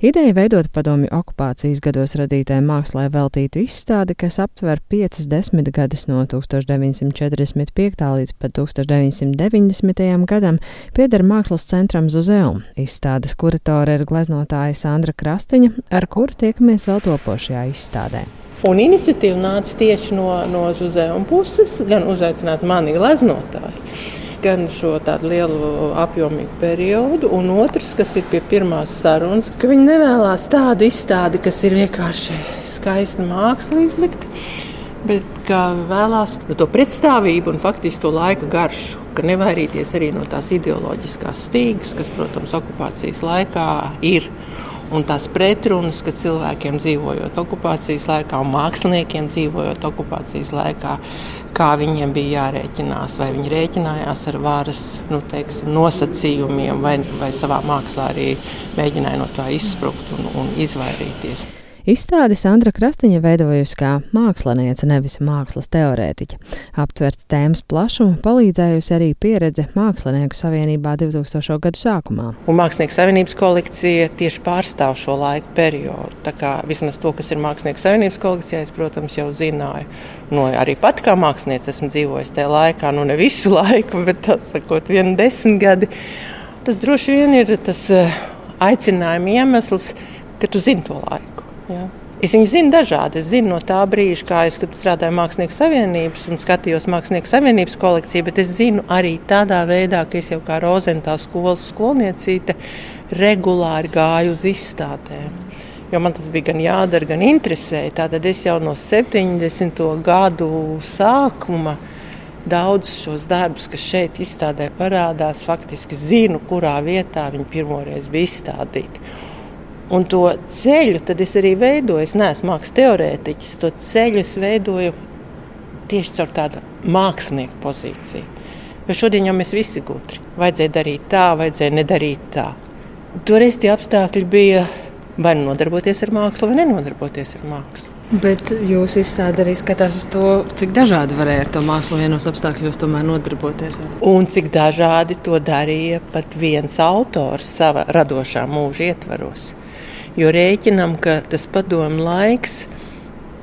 Ideja veidot padomju okupācijas gados radītai mākslā veltītu izstādi, kas aptver piecas desmitgades no 1945. līdz pat 1990. gadam, pieder Mākslas centram Zuzeum. Izstādes kuratore ir gleznotāja Sandra Krastiņa, ar kuru tiekamies vēl topošajā izstādē. Un iniciatīva nāca tieši no, no Zuzēna puses, gan uzaicināt mani gleznotāju, gan šo tādu lielu apjomīgu periodu. Un otrs, kas ir pie pirmās sarunas, ka viņi nevēlas tādu izstādi, kas ir vienkārši skaista māksla izlikta. Bet kā vēlās to pretstāvību un faktiski to laika garšu, ka nevairīties arī no tās ideoloģiskās stīgas, kas, protams, okupācijas laikā ir un tās pretrunas, ka cilvēkiem dzīvojot okupācijas laikā un māksliniekiem dzīvojot okupācijas laikā, kā viņiem bija jārēķinās, vai viņi rēķinājās ar varas nu, teiksim, nosacījumiem, vai, vai savā mākslā arī mēģināja no tā izsprukt un, un izvairīties. Izstādi Sandra Krastiņa veidojusi kā māksliniece, nevis mākslas teorētiķa. Aptvert tēmas plašumu palīdzējusi arī pieredze Mākslinieku savienībā 2000. gadu sākumā. Un Mākslinieku savienības kolekcija tieši pārstāv šo laiku periodu. Tā kā vismaz to, kas ir Mākslinieku savienības kolekcijā, es, protams, jau zināju. No, arī pat kā mākslinieks esmu dzīvojis tajā laikā, nu ne visu laiku, bet tas sakot, vienu desmit gadi. Tas droši vien ir tas eh, aicinājuma iemesls, ka tu zini to laiku. Jā. Es viņu zinu dažādi. Es zinu no tā brīža, kā es strādāju Mākslinieku savienības un skatījos Mākslinieku savienības kolekciju, bet es zinu arī tādā veidā, ka es jau kā Rozentā skolas skolniecīte regulāri gāju uz izstādēm. Jo man tas bija gan jādara, gan interesēja. Tātad es jau no 70. gadu sākuma daudzus šos darbus, kas šeit izstādē parādās, faktiski zinu, kurā vietā viņi pirmoreiz bija izstādīti. Un to ceļu es arī veidoju. Es neesmu mākslinieks teorētiķis. To ceļu es veidoju tieši caur tādu mākslinieku pozīciju. Jo šodien jau mēs visi gudri. Vajadzēja darīt tā, vajadzēja nedarīt tā. Toreiz tie apstākļi bija vai nu nodarboties ar mākslu, vai nenodarboties ar mākslu. Bet jūs izstāstāt arī skatās uz to, cik dažādi varēja ar to mākslu vienos apstākļos nodarboties. Un cik dažādi to darīja pat viens autors savā radošā mūža ietvaros. Jo rēķinam, ka tas padomu laiks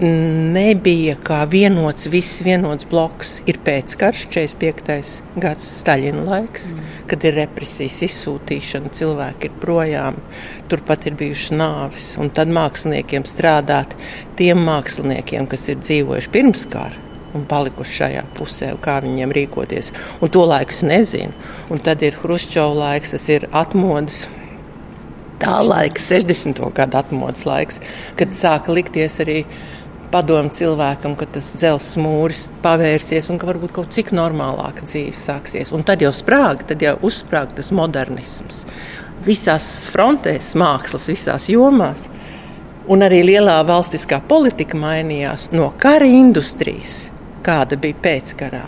nebija kā vienots, viss vienots bloks. Ir pēckarš, 45. gads, Staļina laiks, mm. kad ir represijas izsūtīšana, cilvēki ir projām, turpat ir bijušas nāves. Un tad māksliniekiem strādāt tiem māksliniekiem, kas ir dzīvojuši pirms kara. Un palikuši šajā pusē, kā viņiem rīkoties. Un to laiku es nezinu. Un tad ir Hruščovs laiks, tas ir atmodas tā laika, 60. gadu atmodas laiks, kad sāka likties arī padomu cilvēkam, ka tas dzelzs mūris pavērsies un ka varbūt kaut cik normālāka dzīve sāksies. Un tad jau sprāga, tad jau uzsprāga tas modernisms. Visās frontēs, mākslas, visās jomās. Un arī lielā valstiskā politika mainījās no kara industrijas, kāda bija pēckarā,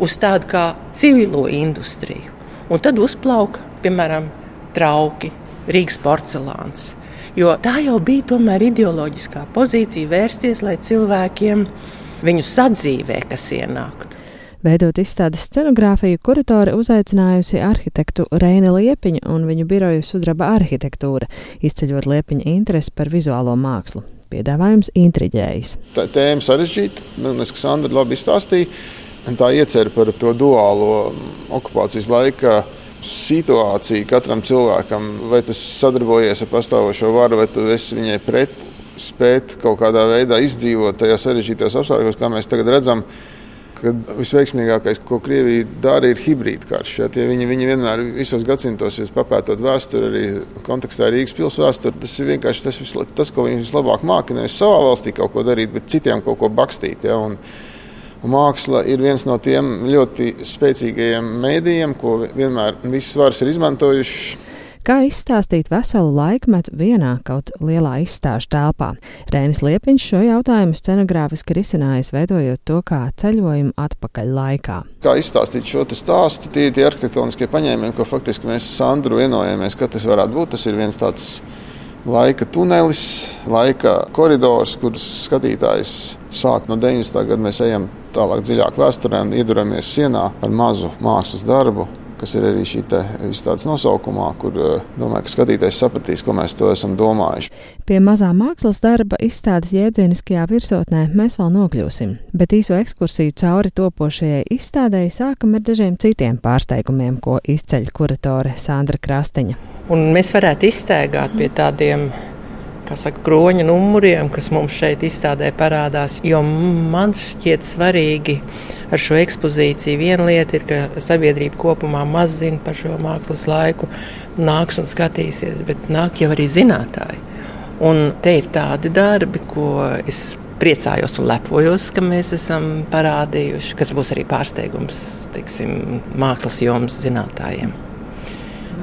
uz tādu kā civilo industriju. Un tad uzplauka, piemēram, trauki, Rīgas porcelāns. Jo tā jau bija tomēr ideoloģiskā pozīcija vērsties, lai cilvēkiem viņu sadzīvē, kas ienāktu. Veidot izstādes scenogrāfiju, kuratore uzaicinājusi arhitektu Reini Liepiņu un viņu biroju sudraba arhitektūra, izceļot Liepiņa interesi par vizuālo mākslu. Piedāvājums intriģējis. Tā tēma sarežģīta, liekas, ka Sandra labi izstāstīja. Tā iecer par to duālo okupācijas laiku situācija katram cilvēkam, vai tas sadarbojies ar pastāvošo varu, vai tu esi viņai pret, spēt kaut kādā veidā izdzīvot tajā sarežģītajos apstākļos, kā mēs tagad redzam. Visveiksmīgākais, ko Krievija dara, ir hibrīda karš. Ja, viņi, viņi vienmēr, visos gadsimtos, papētot vēsturi, arī kontekstā Rīgas pilsētas vēsturi, tas ir vienkārši tas, tas, ko viņi vislabāk māca. Nevis savā valstī kaut ko darīt, bet citiem kaut ko bakstīt. Ja, Un māksla ir viens no tiem ļoti spēcīgajiem mēdījiem, ko vienmēr visas varas ir izmantojušas. Kā izstāstīt veselu laikmetu vienā kaut lielā izstāžu telpā? Rēnis Liepiņš šo jautājumu scenogrāfiski risinājis, veidojot to kā ceļojumu atpakaļ laikā. Kā izstāstīt šo stāstu, tie ir tie arhitektoniskie paņēmieni, ko faktiski mēs Sandru vienojāmies, ka tas varētu būt. Tas ir viens tāds laika tunelis, laika koridors, kurus skatītājs sāk no 90. gada. Mēs ejam tālāk dziļāk vēsturē un ieduramies sienā ar mazu mākslas darbu, kas ir arī šī izstādes nosaukumā, kur domāju, ka skatītājs sapratīs, ko mēs to esam domājuši. Pie mazā mākslas darba izstādes jēdzieniskajā virsotnē mēs vēl nokļūsim, bet īso ekskursiju cauri topošajai izstādēji sākam ar dažiem citiem pārsteigumiem, ko izceļ kuratore Sandra Krastiņa. Un mēs varētu izsteigāt pie tādiem saka, kroņa numuriem, kas mums šeit izstādē parādās. Jo man šķiet svarīgi ar šo ekspozīciju. Viena lieta ir, ka sabiedrība kopumā maz zina par šo mākslas laiku, nāks un skatīsies, bet nāk jau arī zinātāji. Un te ir tādi darbi, ko es priecājos un lepojos, ka mēs esam parādījuši, kas būs arī pārsteigums teiksim, mākslas jomas zinātājiem.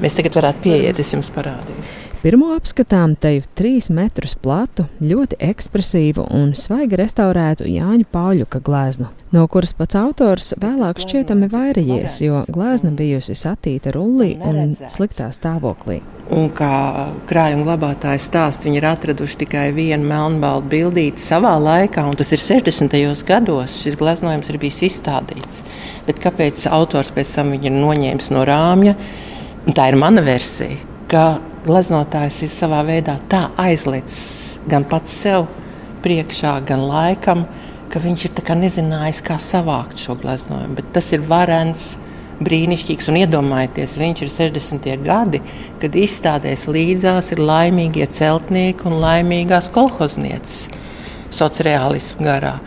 Mēs tagad varētu pieiet, es jums parādīšu. Pirmo apskatām teju trīs metrus platu, ļoti ekspresīvu un svaigi restaurētu Jāņa Pauļuka gleznu, no kuras pats autors vēlāk šķietami vairījies, jo glezna bijusi satīta rullī un sliktā stāvoklī. Un kā krājuma glabātāji stāst, viņi ir atraduši tikai vienu melnbaltu bildīti savā laikā, un tas ir 60. gados. Šis gleznojums ir bijis izstādīts. Bet kāpēc autors pēc tam viņu ir noņēmis no rāmja? Tā ir mana versija, ka gleznotājs ir savā veidā tā aizlicis gan pats sev priekšā, gan laikam, ka viņš ir nezinājis, kā savākt šo gleznojumu. Bet tas ir varens, brīnišķīgs. Un iedomājieties, viņš ir 60. gadi, kad izstādēs līdzās ir laimīgie celtnieki un laimīgās kolhoznieces sociālismu garā.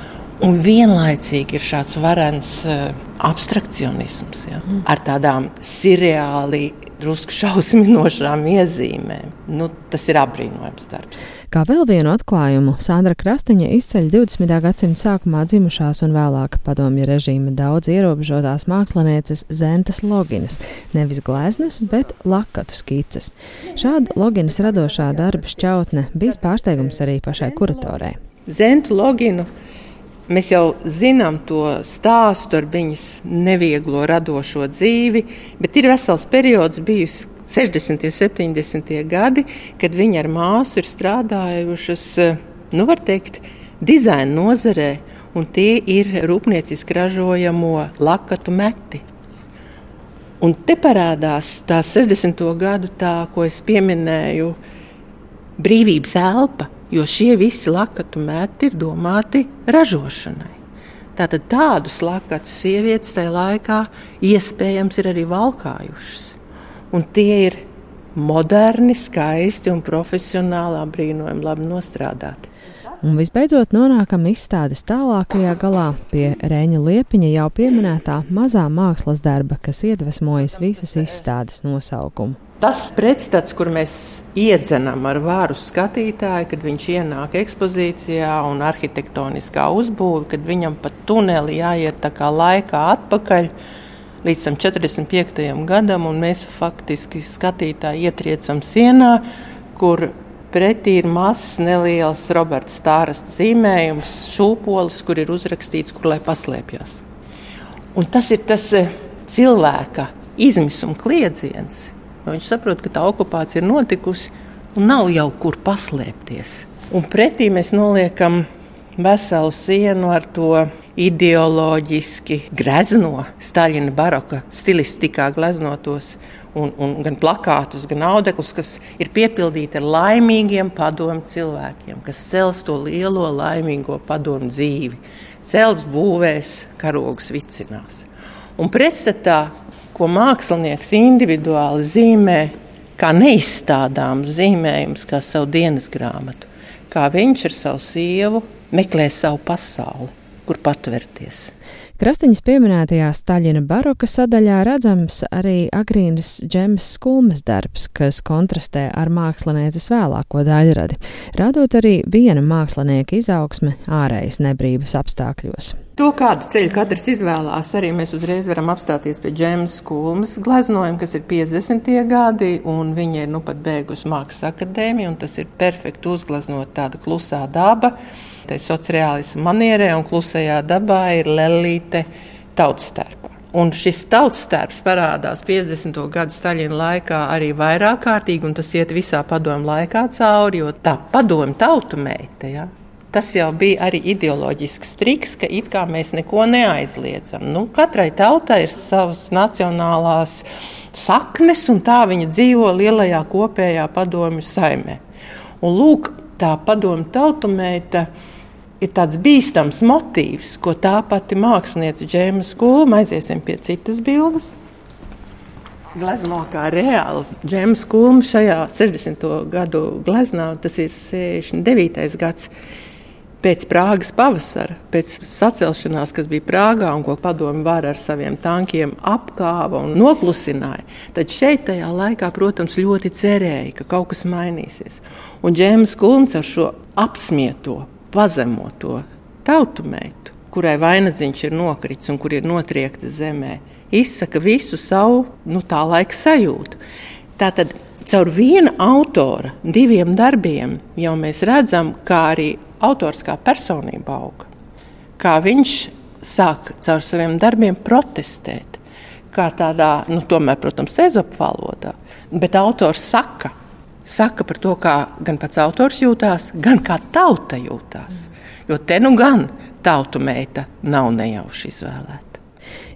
Un vienlaicīgi ir šāds varens uh, abstrakcionisms ja, ar tādām sirreāli drusku šausminošām iezīmēm. Nu, tas ir apbrīnojams darbs. Kā vēl vienu atklājumu, Sandra Krastiņa izceļ 20. gadsimta sākumā dzimušās un vēlāk padomju režīma daudz ierobežotās mākslinieces Zentas Loginas, nevis gleznas, bet lakatu skices. Šāda Loginas radošā darba šķautne bija pārsteigums arī pašai kuratorei. Zentu Loginu Mēs jau zinām to stāstu ar viņas nevieglo radošo dzīvi, bet ir vesels periods bijusi 60. un 70. gadi, kad viņa ar māsu ir strādājušas, nu, var teikt, dizaina nozarē, un tie ir rūpnieciski ražojamo lakatu meti. Un te parādās tā 60. gadu, tā, ko es pieminēju, brīvības elpa jo šie visi lakatu meti ir domāti ražošanai. Tātad tādus lakatus sievietes tajā laikā iespējams ir arī valkājušas. Un tie ir moderni, skaisti un profesionāli apbrīnojami labi nostrādāti. Un visbeidzot, nonākam izstādes tālākajā galā pie Rēņa Liepiņa jau pieminētā mazā mākslas darba, kas iedvesmojas visas izstādes nosaukumu. Tas pretstats, kur mēs iedzenam ar vāru skatītāju, kad viņš ienāk ekspozīcijā un arhitektoniskā uzbūve, kad viņam pat tuneli jāiet tā kā laikā atpakaļ līdz 45. gadam, un mēs faktiski skatītāji ietriecam sienā, kur pretī ir mazs, neliels Roberts Stāras zīmējums, šūpolis, kur ir uzrakstīts, kur lai paslēpjas. Un tas ir tas eh, cilvēka izmisuma kliedziens Viņš saprot, ka tā okupācija ir notikusi un nav jau kur paslēpties. Un pretī mēs noliekam veselu sienu ar to ideoloģiski grezno Staļina baroka stilistikā gleznotos un, un gan plakātus, gan audeklus, kas ir piepildīti ar laimīgiem padomu cilvēkiem, kas cels to lielo laimīgo padomu dzīvi, cels būvēs, karogus vicinās. Un pretstatā ko mākslinieks individuāli zīmē kā neizstādāms zīmējums, kā savu dienas grāmatu, kā viņš ar savu sievu meklē savu pasauli, kur patvērties. Krastiņas pieminētajā Staļina baroka sadaļā redzams arī agrīnas džemas skulmes darbs, kas kontrastē ar mākslinieces vēlāko daļradi, radot arī viena mākslinieka izaugsme ārējas nebrības apstākļos. To, kādu ceļu katrs izvēlās, arī mēs uzreiz varam apstāties pie džemas skulmes gleznojuma, kas ir 50. gadi, un viņa ir nu pat beigusi mākslas akadēmiju, un tas ir perfekti uzgleznot tāda klusā daba tai sociālismu manierē un klusajā dabā ir lelīte tautstērpa. Un šis tautstērps parādās 50. gadu Staļina laikā arī vairāk kārtīgi, un tas iet visā padomu laikā cauri, jo tā padomu tautu meita, ja, Tas jau bija arī ideoloģisks triks, ka it kā mēs neko neaizliedzam. Nu, katrai tautai ir savas nacionālās saknes, un tā viņa dzīvo lielajā kopējā padomju saimē. Un lūk, tā padomju tautumēta ir tāds bīstams motīvs, ko tā pati mākslinieca Džēma Skūma aiziesim pie citas bildes. Glezno kā reāli. Džems Kulms šajā 60. gadu gleznā, tas ir 69. gads pēc Prāgas pavasara, pēc sacelšanās, kas bija Prāgā un ko padomu vara ar saviem tankiem apkāva un noklusināja, tad šeit tajā laikā, protams, ļoti cerēja, ka kaut kas mainīsies. Un Džēmas Kulns ar šo apsmieto, pazemoto tautu meitu, kurai vainadziņš ir nokritis un kur ir notriekta zemē, izsaka visu savu nu, tā laika sajūtu. Tātad caur viena autora diviem darbiem jau mēs redzam, kā arī autors kā personība auga. Kā viņš sāk caur saviem darbiem protestēt, kā tādā, nu, tomēr, protams, ezopa valodā, bet autors saka, saka par to, kā gan pats autors jūtās, gan kā tauta jūtās. Jo te nu gan tautu meita nav nejauši izvēlēta.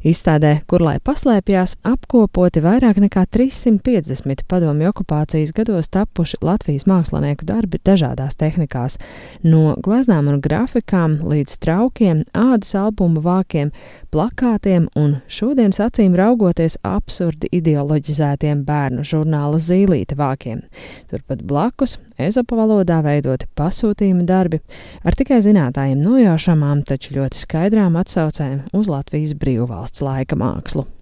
Izstādē, kur lai paslēpjās, apkopoti vairāk nekā 350 padomju okupācijas gados tapuši Latvijas mākslinieku darbi dažādās tehnikās, no gleznām un grafikām līdz traukiem, ādas albumu vākiem, plakātiem un šodienas acīm raugoties absurdi ideoloģizētiem bērnu žurnāla zīlīta vākiem. Turpat blakus ezopa valodā veidoti pasūtījuma darbi ar tikai zinātājiem nojaušamām, taču ļoti skaidrām atsaucēm uz Latvijas brīvvalsts laika mākslu.